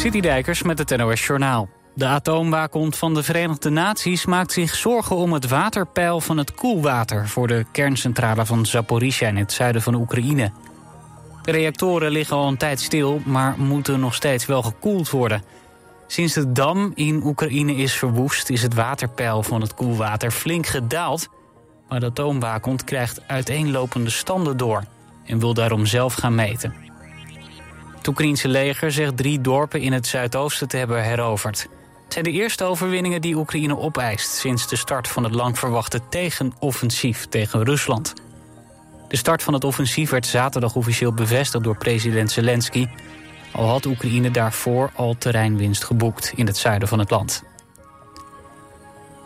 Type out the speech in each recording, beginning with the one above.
Citydijkers met het NOS Journaal. De atoomwaakhond van de Verenigde Naties maakt zich zorgen om het waterpeil van het koelwater voor de kerncentrale van Zaporizhia in het zuiden van Oekraïne. De reactoren liggen al een tijd stil, maar moeten nog steeds wel gekoeld worden. Sinds de dam in Oekraïne is verwoest, is het waterpeil van het koelwater flink gedaald. Maar de atoomwaakhond krijgt uiteenlopende standen door en wil daarom zelf gaan meten. Oekraïense leger zegt drie dorpen in het zuidoosten te hebben heroverd. Het zijn de eerste overwinningen die Oekraïne opeist... sinds de start van het lang verwachte tegenoffensief tegen Rusland. De start van het offensief werd zaterdag officieel bevestigd door president Zelensky... al had Oekraïne daarvoor al terreinwinst geboekt in het zuiden van het land.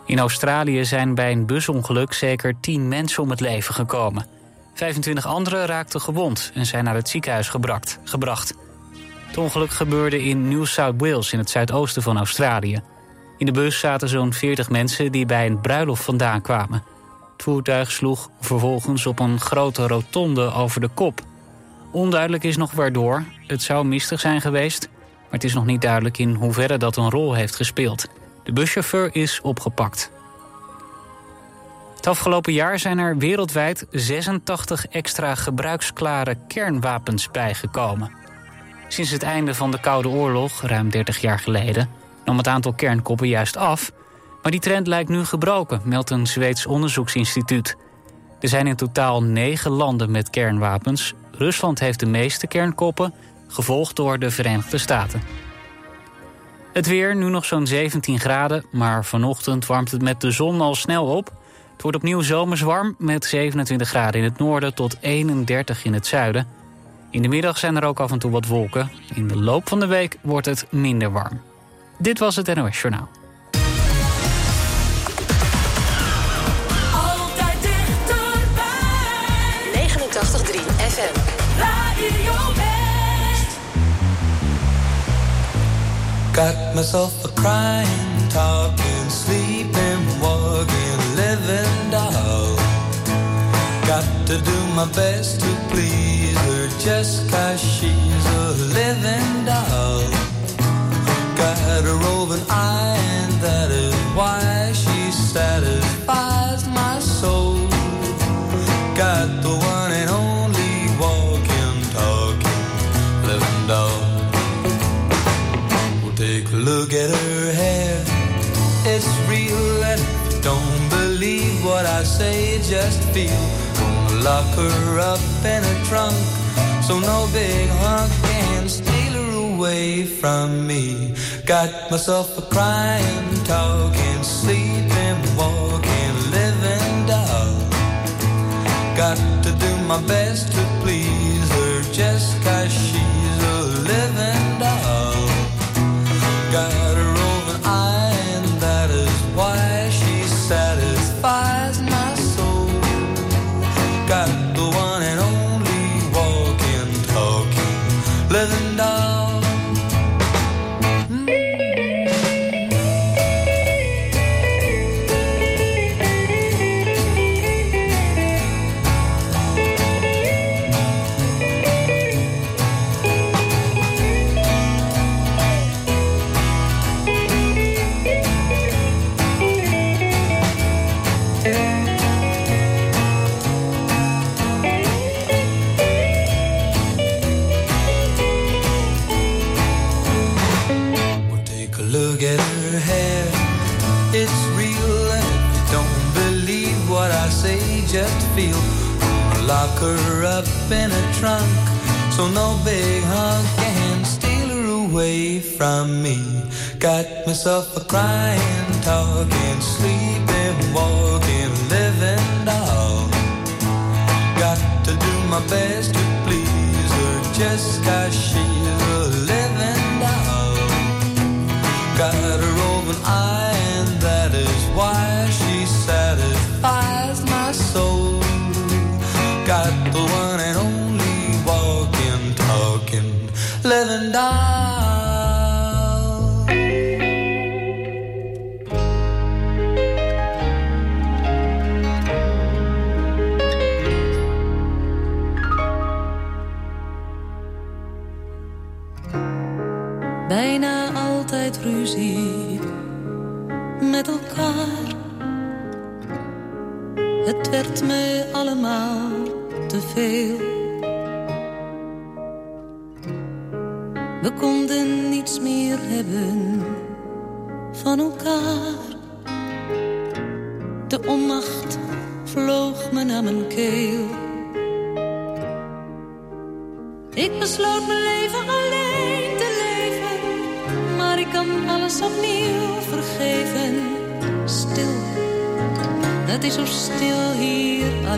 In Australië zijn bij een busongeluk zeker 10 mensen om het leven gekomen. 25 anderen raakten gewond en zijn naar het ziekenhuis gebracht. Het ongeluk gebeurde in New South Wales in het zuidoosten van Australië. In de bus zaten zo'n 40 mensen die bij een bruiloft vandaan kwamen. Het voertuig sloeg vervolgens op een grote rotonde over de kop. Onduidelijk is nog waardoor. Het zou mistig zijn geweest, maar het is nog niet duidelijk in hoeverre dat een rol heeft gespeeld. De buschauffeur is opgepakt. Het afgelopen jaar zijn er wereldwijd 86 extra gebruiksklare kernwapens bijgekomen. Sinds het einde van de Koude Oorlog, ruim 30 jaar geleden, nam het aantal kernkoppen juist af. Maar die trend lijkt nu gebroken, meldt een Zweeds onderzoeksinstituut. Er zijn in totaal negen landen met kernwapens. Rusland heeft de meeste kernkoppen, gevolgd door de Verenigde Staten. Het weer, nu nog zo'n 17 graden, maar vanochtend warmt het met de zon al snel op. Het wordt opnieuw zomers warm met 27 graden in het noorden tot 31 in het zuiden. In de middag zijn er ook af en toe wat wolken. In de loop van de week wordt het minder warm. Dit was het NOS Journaal. Altijd dichterbij. 89.3 FM. Radio West. Got myself a crying, talking, sleeping, walking, living doll. Got to do my best to please her just cause she's a living doll. Got a roving eye and that is why she satisfies my soul. Got the one and only walking, talking, living doll. Well, take a look at her hair. It's real and don't believe what I say, just feel. Lock her up in a trunk so no big hunk can steal her away from me. Got myself a crying, talking, sleeping, walking, living doll. Got to do my best to myself a crying, talking, sleeping, walking, living doll. Got to do my best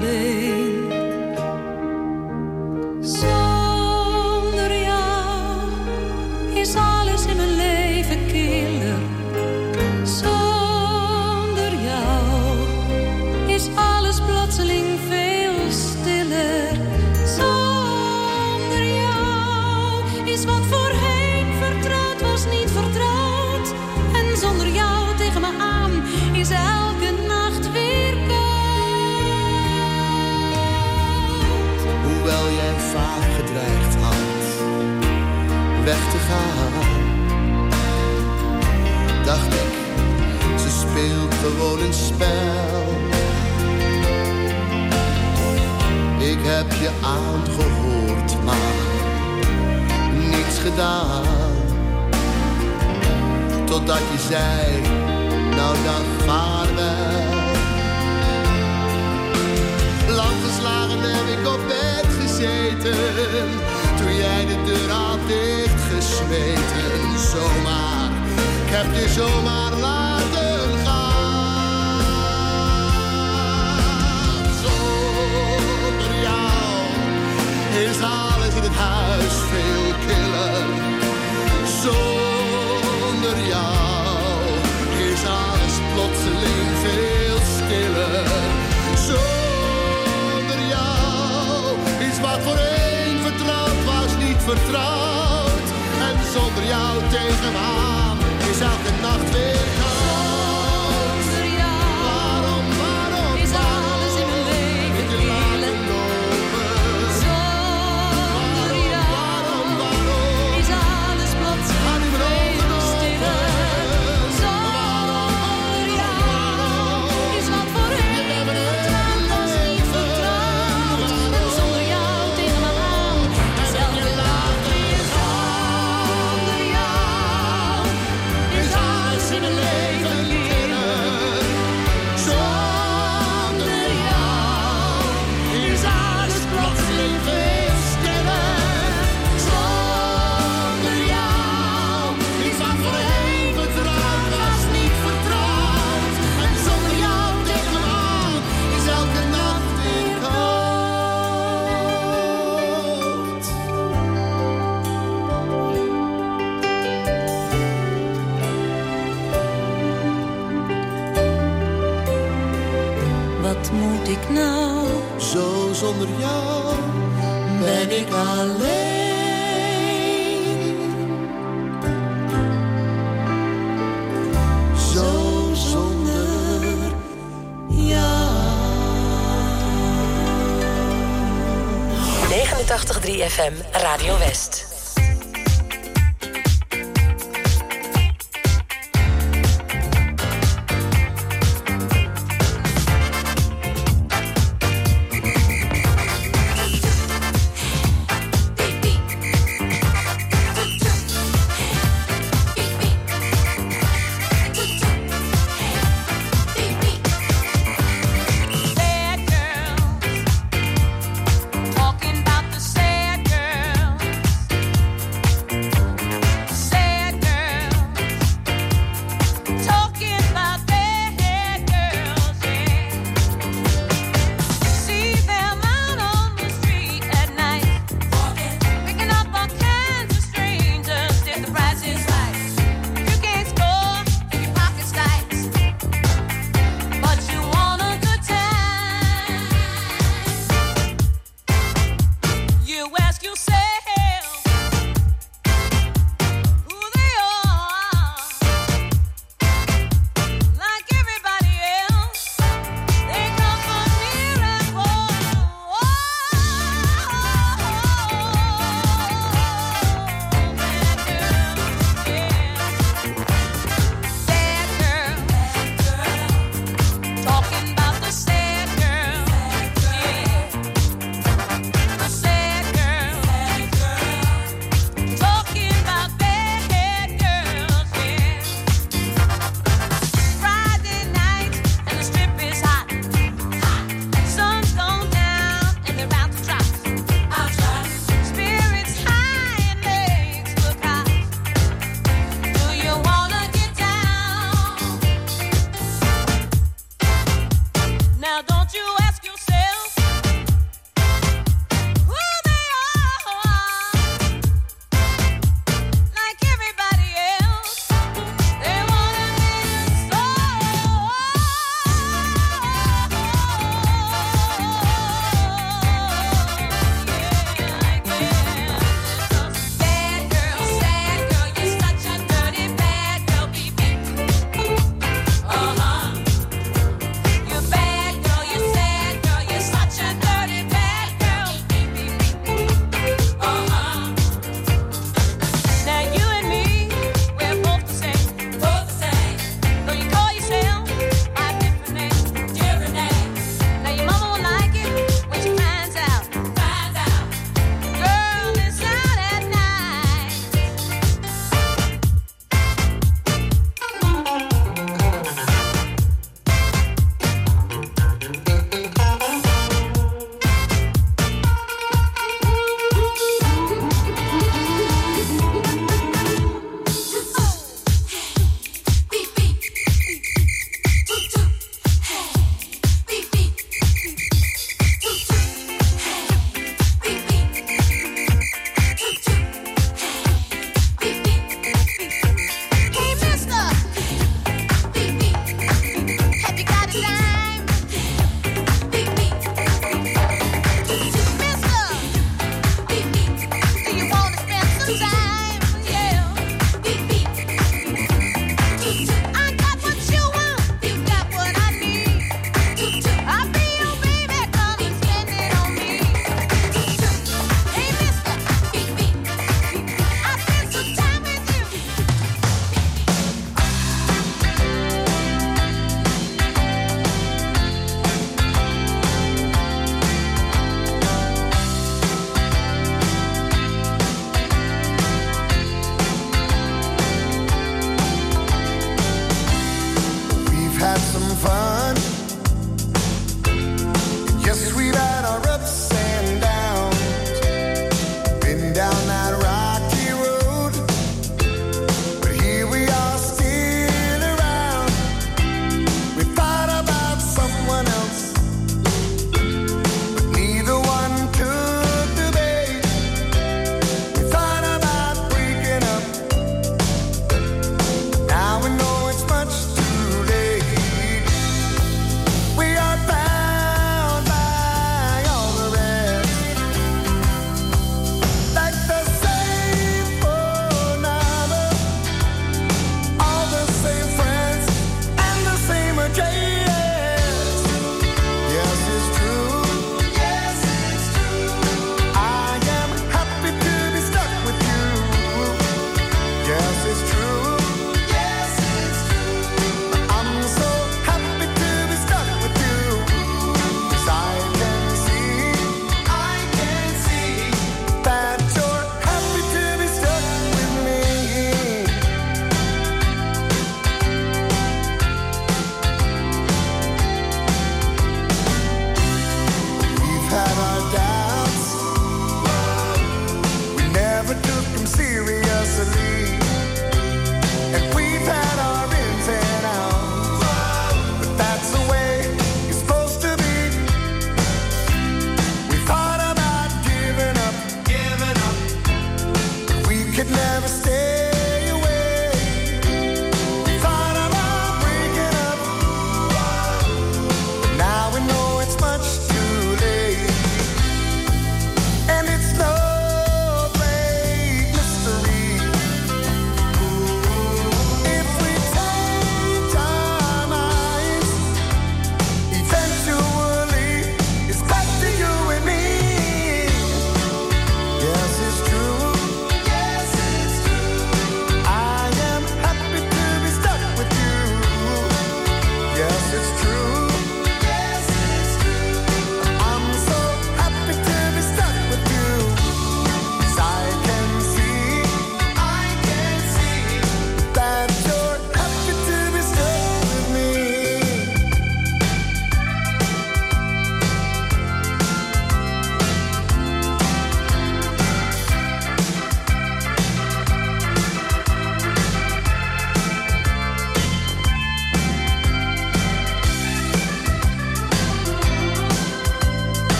valley gewoon een spel. Ik heb je aangehoord, maar niets gedaan. Totdat je zei, nou dan vaarwel. Lang geslagen heb ik op bed gezeten, toen jij de deur had dichtgesmeten. Zomaar, ik heb je zomaar laten is alles in het huis veel killer. Zonder jou is alles plotseling veel stiller. Zonder jou is wat voor een vertrouwd was niet vertrouwd. En zonder jou tegenaan is elke nacht weer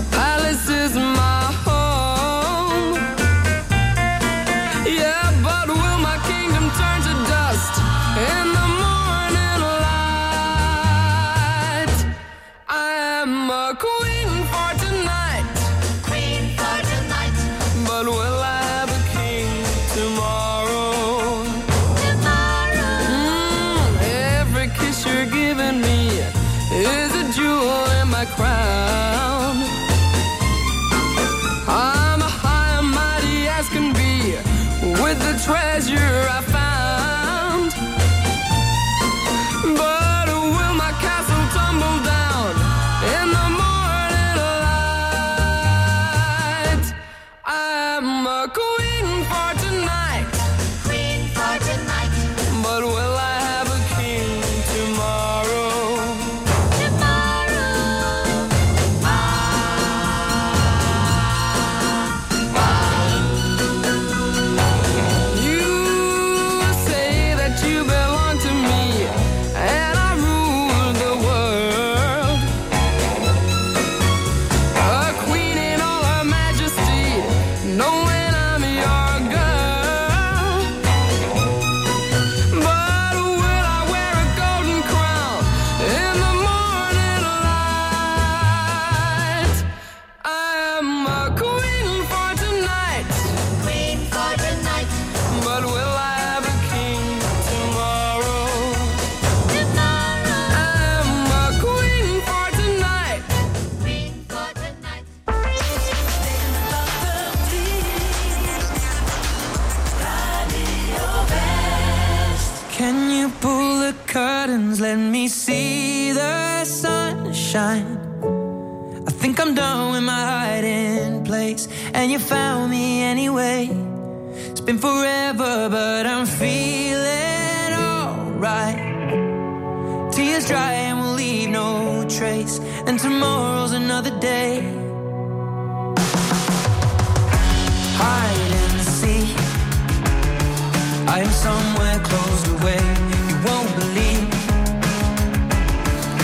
Our palace is mine. pull the curtains, let me see the sunshine. I think I'm done with my hiding place, and you found me anyway. It's been forever, but I'm feeling alright. Tears dry and will leave no trace, and tomorrow's another day. Hide and seek, I am somewhere closed away believe.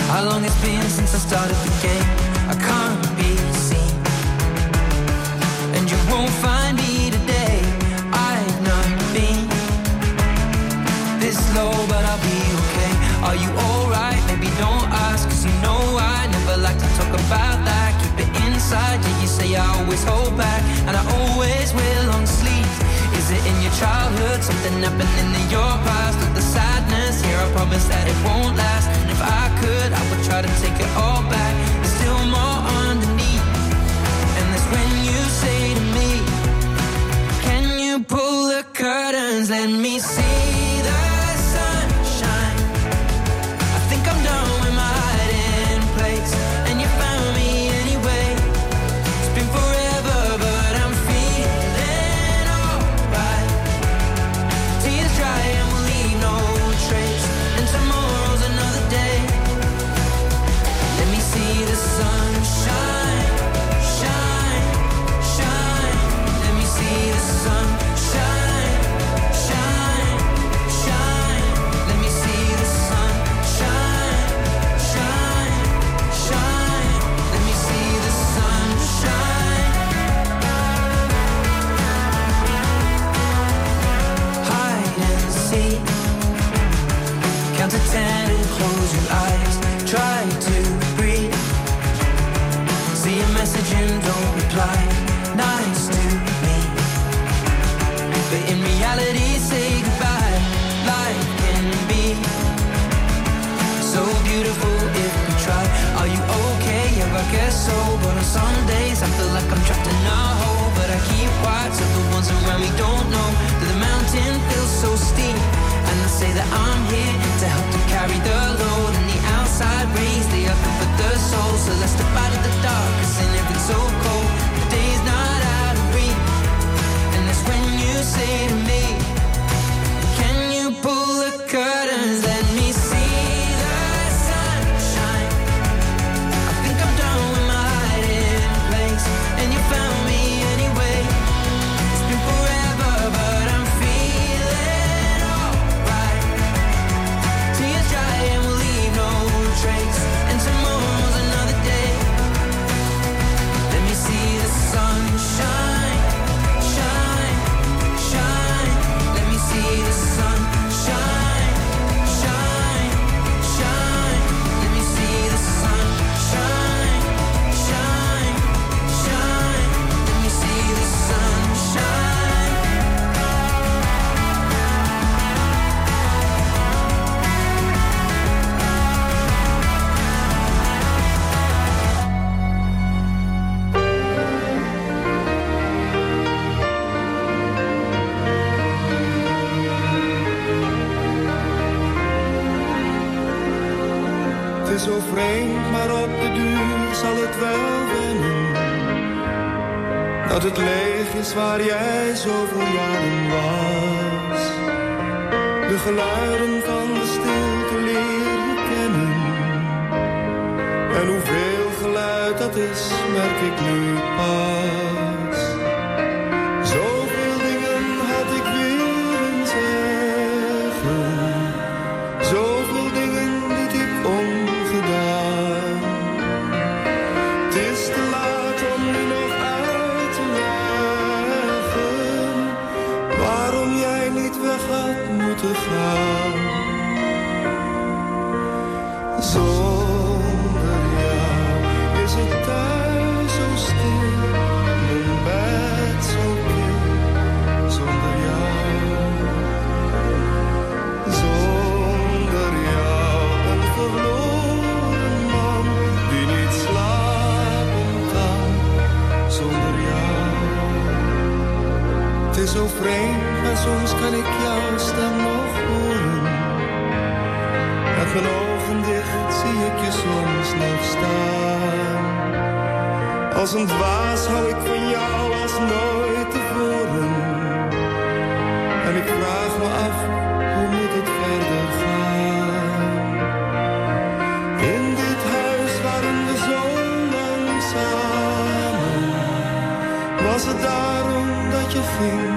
How long it's been since I started the game I can't be seen. And you won't find me today I've not been This low but I'll be okay. Are you alright? Maybe don't ask Cause you know I never like to talk about that. Keep it inside Yeah you say I always hold back. And I always will in your childhood, something happening in your past with the sadness. Here, I promise that it won't last. And if I could, I would try to take it all back. There's still more underneath, and that's when you say to me, Can you pull the curtains? Let me see. zo vreemd, maar op de duur zal het wel wennen. Dat het leeg is waar jij zo voor jaren was. De geluiden van de stilte leren kennen. En hoeveel geluid dat is, merk ik nu pas. En maar soms kan ik jouw stem nog horen. Met mijn ogen dicht zie ik je soms nog staan. Als een dwaas hou ik van jou als nooit tevoren. En ik vraag me af, hoe moet het verder gaan? In dit huis waren we zo lang samen, was het daarom dat je ging?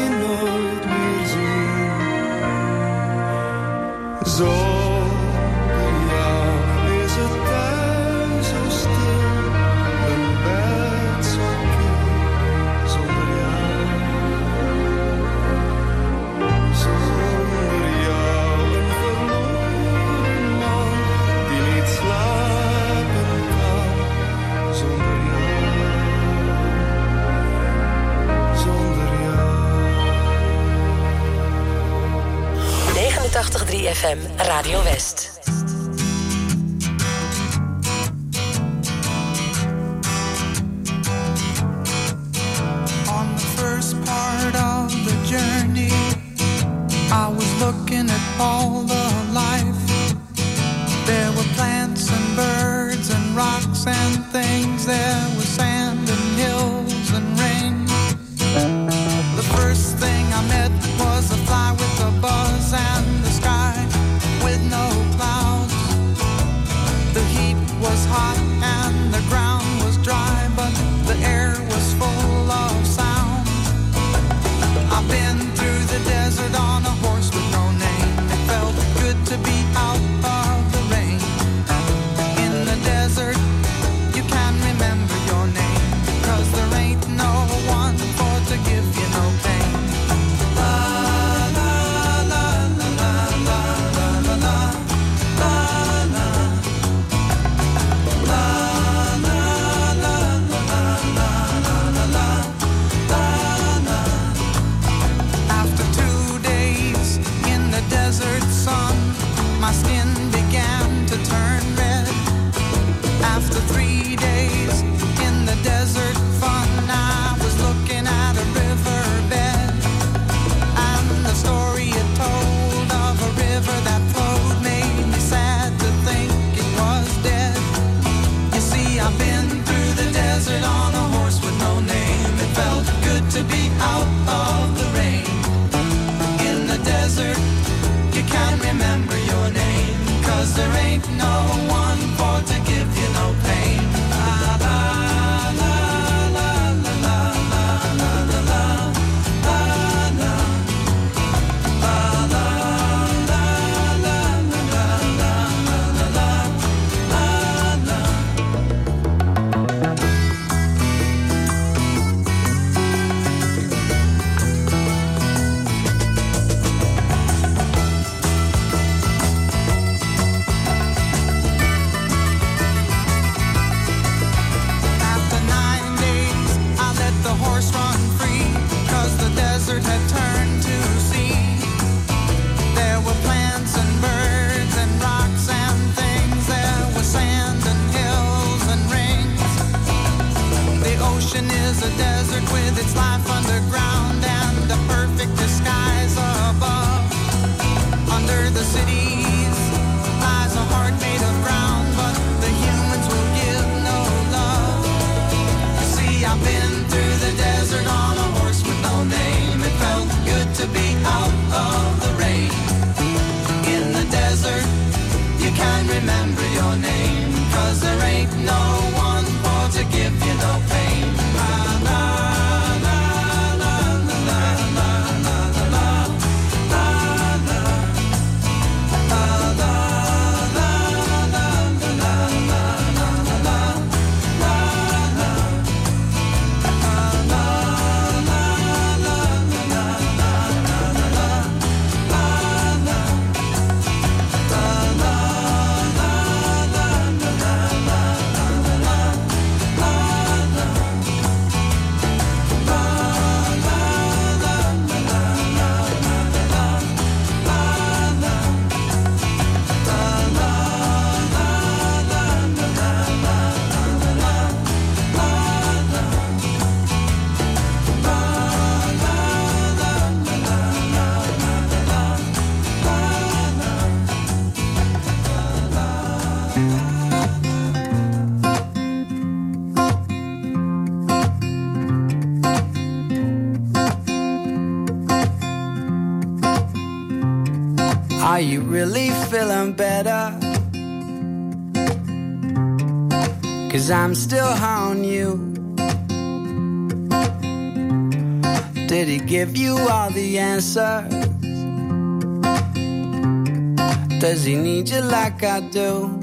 in Cause I'm still on you. Did he give you all the answers? Does he need you like I do?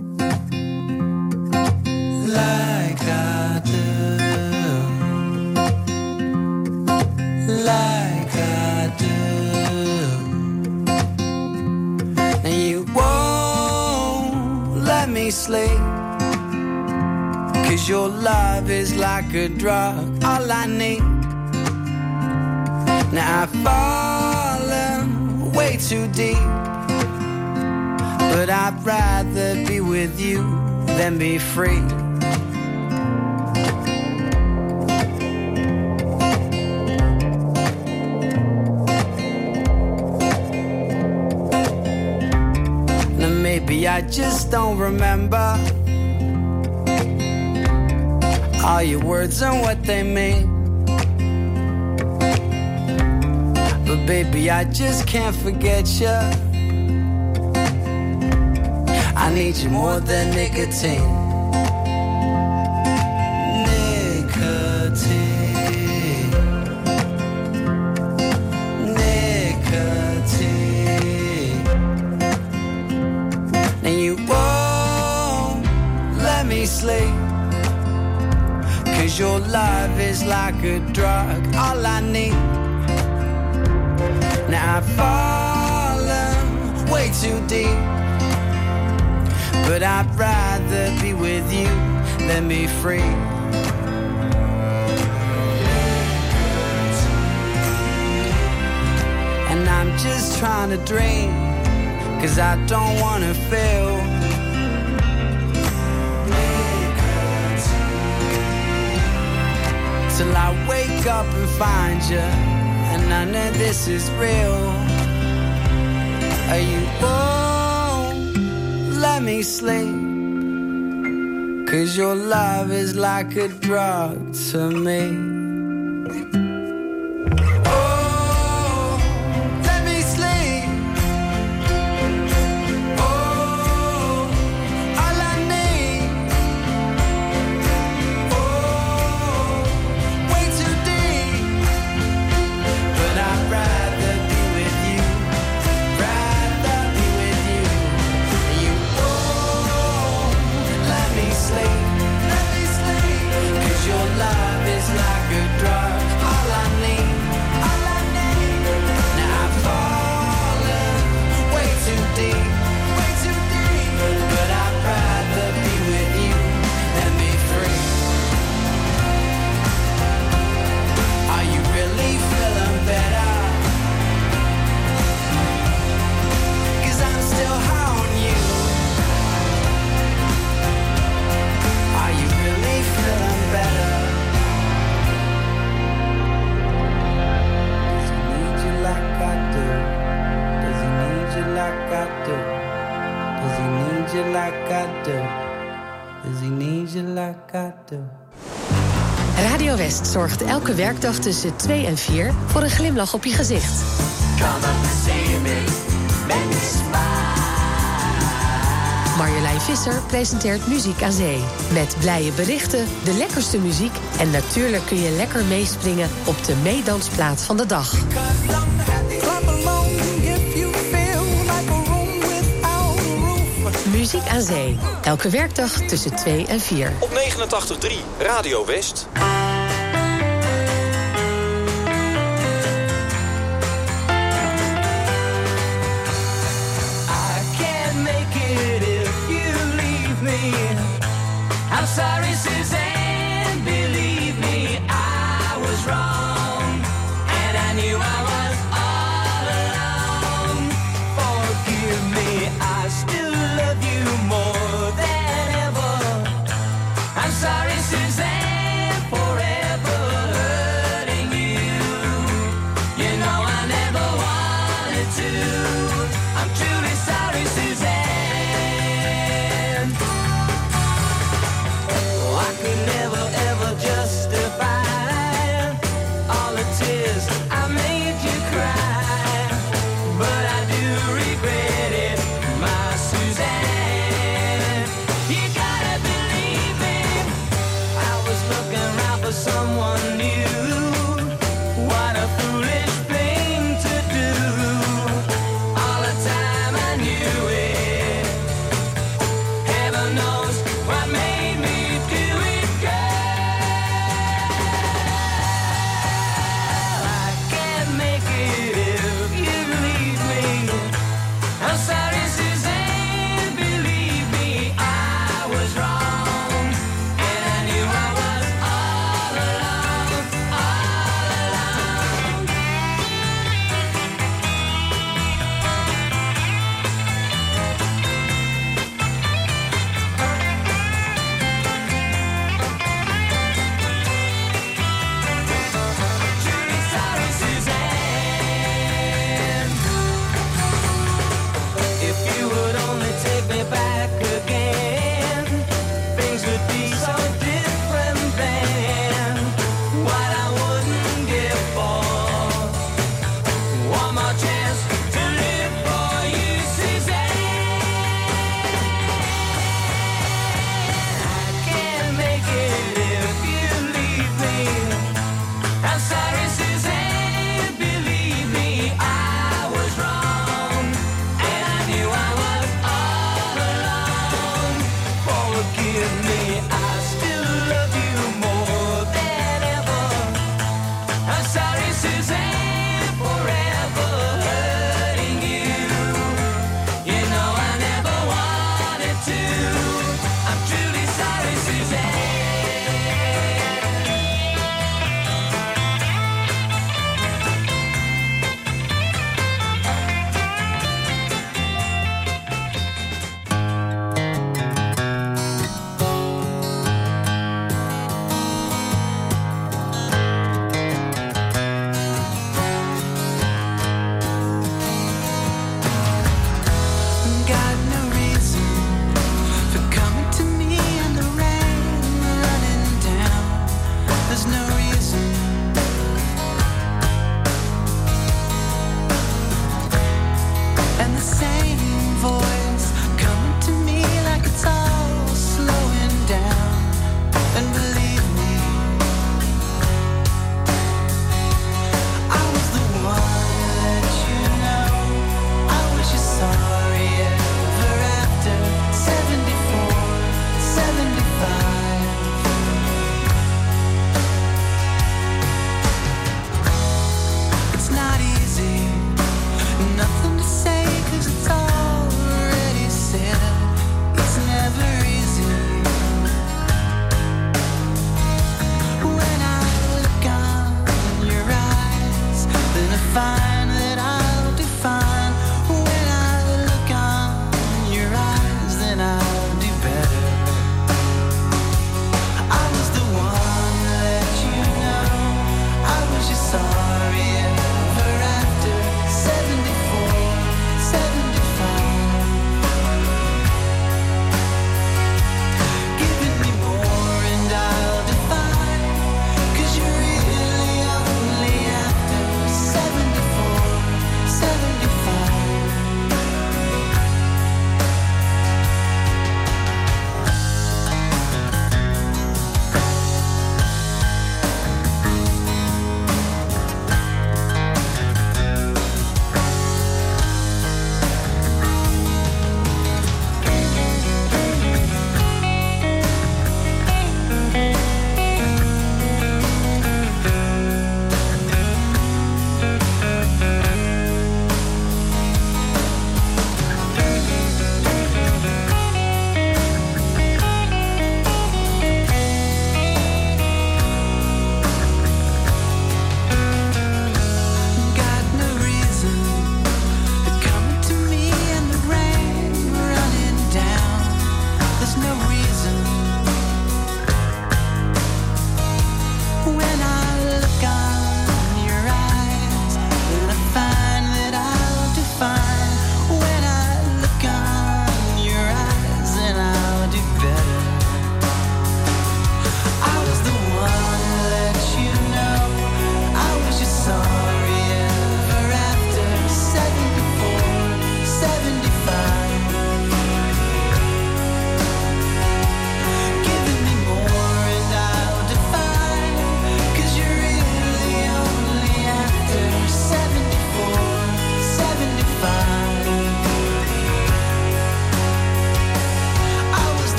Like a drug, all I need. Now I've fallen way too deep. But I'd rather be with you than be free. Now maybe I just don't remember all your words and what they mean. But baby, I just can't forget you. I need you more than nicotine. Like a drug, all I need. Now I've fallen way too deep. But I'd rather be with you than be free. And I'm just trying to dream, cause I don't wanna feel. Till I wake up and find you, and I know this is real. Are you won't let me sleep? Cause your love is like a drug to me. elke werkdag tussen 2 en 4 voor een glimlach op je gezicht. Marjolein Visser presenteert Muziek aan Zee. Met blije berichten, de lekkerste muziek... en natuurlijk kun je lekker meespringen op de meedansplaats van de dag. Muziek aan Zee. Elke werkdag tussen 2 en 4. Op 89.3 Radio West.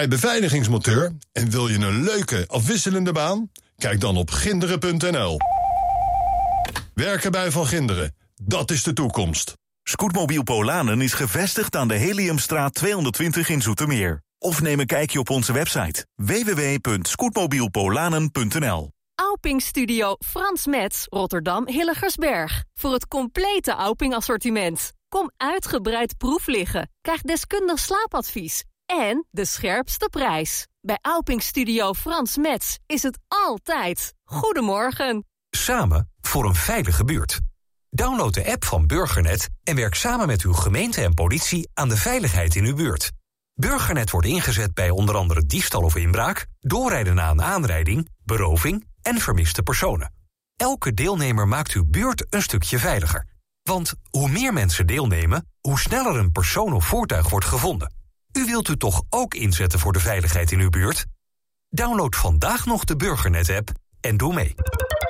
Jij beveiligingsmonteur en wil je een leuke, afwisselende baan? Kijk dan op ginderen.nl. Werken bij Van Ginderen, dat is de toekomst. Scootmobiel Polanen is gevestigd aan de Heliumstraat 220 in Zoetermeer. Of neem een kijkje op onze website www.scootmobielpolanen.nl Auping Studio Frans Metz, Rotterdam Hilligersberg. Voor het complete Auping assortiment. Kom uitgebreid proef liggen. Krijg deskundig slaapadvies. En de scherpste prijs. Bij Auping Studio Frans Metz is het altijd. Goedemorgen. Samen voor een veilige buurt. Download de app van Burgernet en werk samen met uw gemeente en politie aan de veiligheid in uw buurt. Burgernet wordt ingezet bij onder andere diefstal of inbraak, doorrijden na een aanrijding, beroving en vermiste personen. Elke deelnemer maakt uw buurt een stukje veiliger. Want hoe meer mensen deelnemen, hoe sneller een persoon of voertuig wordt gevonden. U wilt u toch ook inzetten voor de veiligheid in uw buurt? Download vandaag nog de Burgernet-app en doe mee.